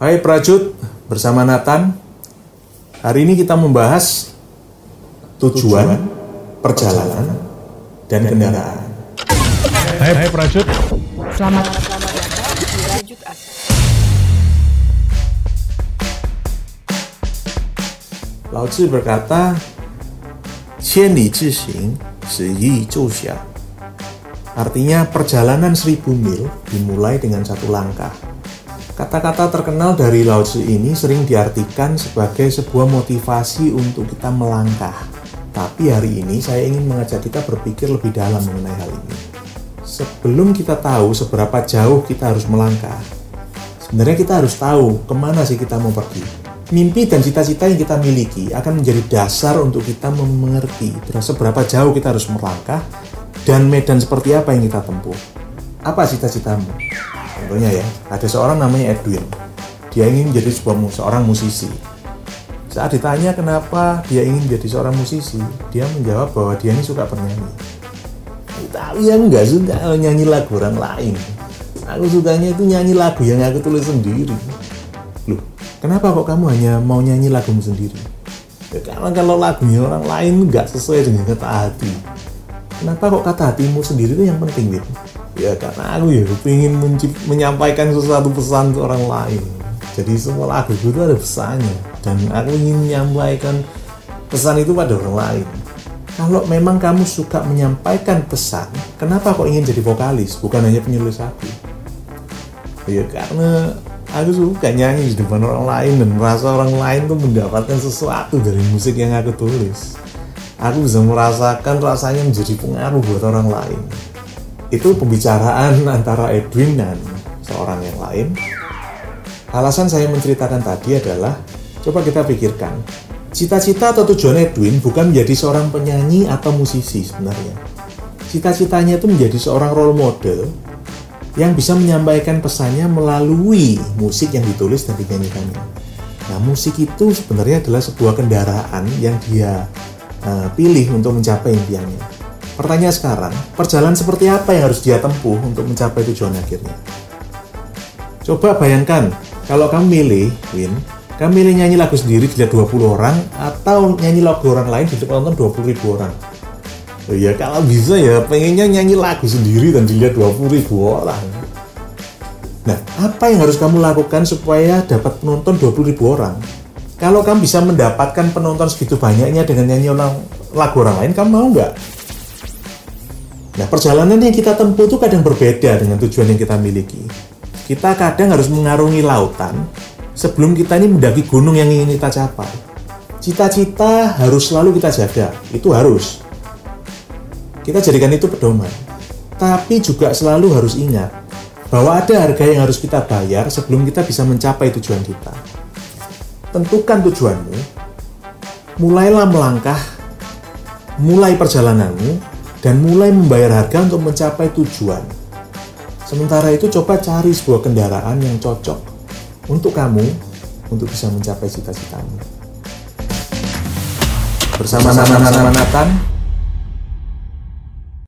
Hai Prajut, bersama Nathan. Hari ini kita membahas tujuan, tujuan perjalanan, perjalanan, dan kendaraan. Hai, hai Prajut. Selamat. Datang di Prajut Lao Tzu berkata, Qian li zhi xing, yi xia. Artinya perjalanan seribu mil dimulai dengan satu langkah. Kata-kata terkenal dari Lao Tzu ini sering diartikan sebagai sebuah motivasi untuk kita melangkah. Tapi hari ini saya ingin mengajak kita berpikir lebih dalam mengenai hal ini. Sebelum kita tahu seberapa jauh kita harus melangkah, sebenarnya kita harus tahu ke mana sih kita mau pergi. Mimpi dan cita-cita yang kita miliki akan menjadi dasar untuk kita mengerti seberapa jauh kita harus melangkah dan medan seperti apa yang kita tempuh. Apa cita-citamu? Contohnya ya, ada seorang namanya Edwin. Dia ingin menjadi sebuah seorang musisi. Saat ditanya kenapa dia ingin menjadi seorang musisi, dia menjawab bahwa dia ini suka bernyanyi. Tapi yang nggak suka nyanyi lagu orang lain. Aku sukanya itu nyanyi lagu yang aku tulis sendiri. Loh, kenapa kok kamu hanya mau nyanyi lagumu sendiri? Ya, karena kalau lagunya orang lain nggak sesuai dengan kata hati. Kenapa kok kata hatimu sendiri itu yang penting, Win? Ya karena aku ya ingin menyampaikan sesuatu pesan ke orang lain. Jadi semua lagu itu ada pesannya dan aku ingin menyampaikan pesan itu pada orang lain. Kalau memang kamu suka menyampaikan pesan kenapa kok ingin jadi vokalis bukan hanya penulis lagu ya karena aku suka nyanyi di depan orang lain dan merasa orang lain tuh mendapatkan sesuatu dari musik yang aku tulis. Aku bisa merasakan rasanya menjadi pengaruh buat orang lain itu pembicaraan antara Edwin dan seorang yang lain. Alasan saya menceritakan tadi adalah, coba kita pikirkan, cita-cita atau tujuan Edwin bukan menjadi seorang penyanyi atau musisi sebenarnya. Cita-citanya itu menjadi seorang role model yang bisa menyampaikan pesannya melalui musik yang ditulis dan dinyanyikannya. Nah, musik itu sebenarnya adalah sebuah kendaraan yang dia uh, pilih untuk mencapai impiannya. Pertanyaan sekarang, perjalanan seperti apa yang harus dia tempuh untuk mencapai tujuan akhirnya? Coba bayangkan, kalau kamu milih, Win, kamu milih nyanyi lagu sendiri dilihat 20 orang, atau nyanyi lagu orang lain dilihat 20 ribu orang. Oh ya kalau bisa ya pengennya nyanyi lagu sendiri dan dilihat 20 ribu orang. Nah, apa yang harus kamu lakukan supaya dapat penonton 20 ribu orang? Kalau kamu bisa mendapatkan penonton segitu banyaknya dengan nyanyi lagu orang lain, kamu mau nggak? Nah, perjalanan yang kita tempuh itu kadang berbeda dengan tujuan yang kita miliki. Kita kadang harus mengarungi lautan sebelum kita ini mendaki gunung yang ingin kita capai. Cita-cita harus selalu kita jaga, itu harus. Kita jadikan itu pedoman. Tapi juga selalu harus ingat bahwa ada harga yang harus kita bayar sebelum kita bisa mencapai tujuan kita. Tentukan tujuanmu, mulailah melangkah, mulai perjalananmu dan mulai membayar harga untuk mencapai tujuan. Sementara itu coba cari sebuah kendaraan yang cocok untuk kamu untuk bisa mencapai cita-citamu. Bersama-sama Nathan,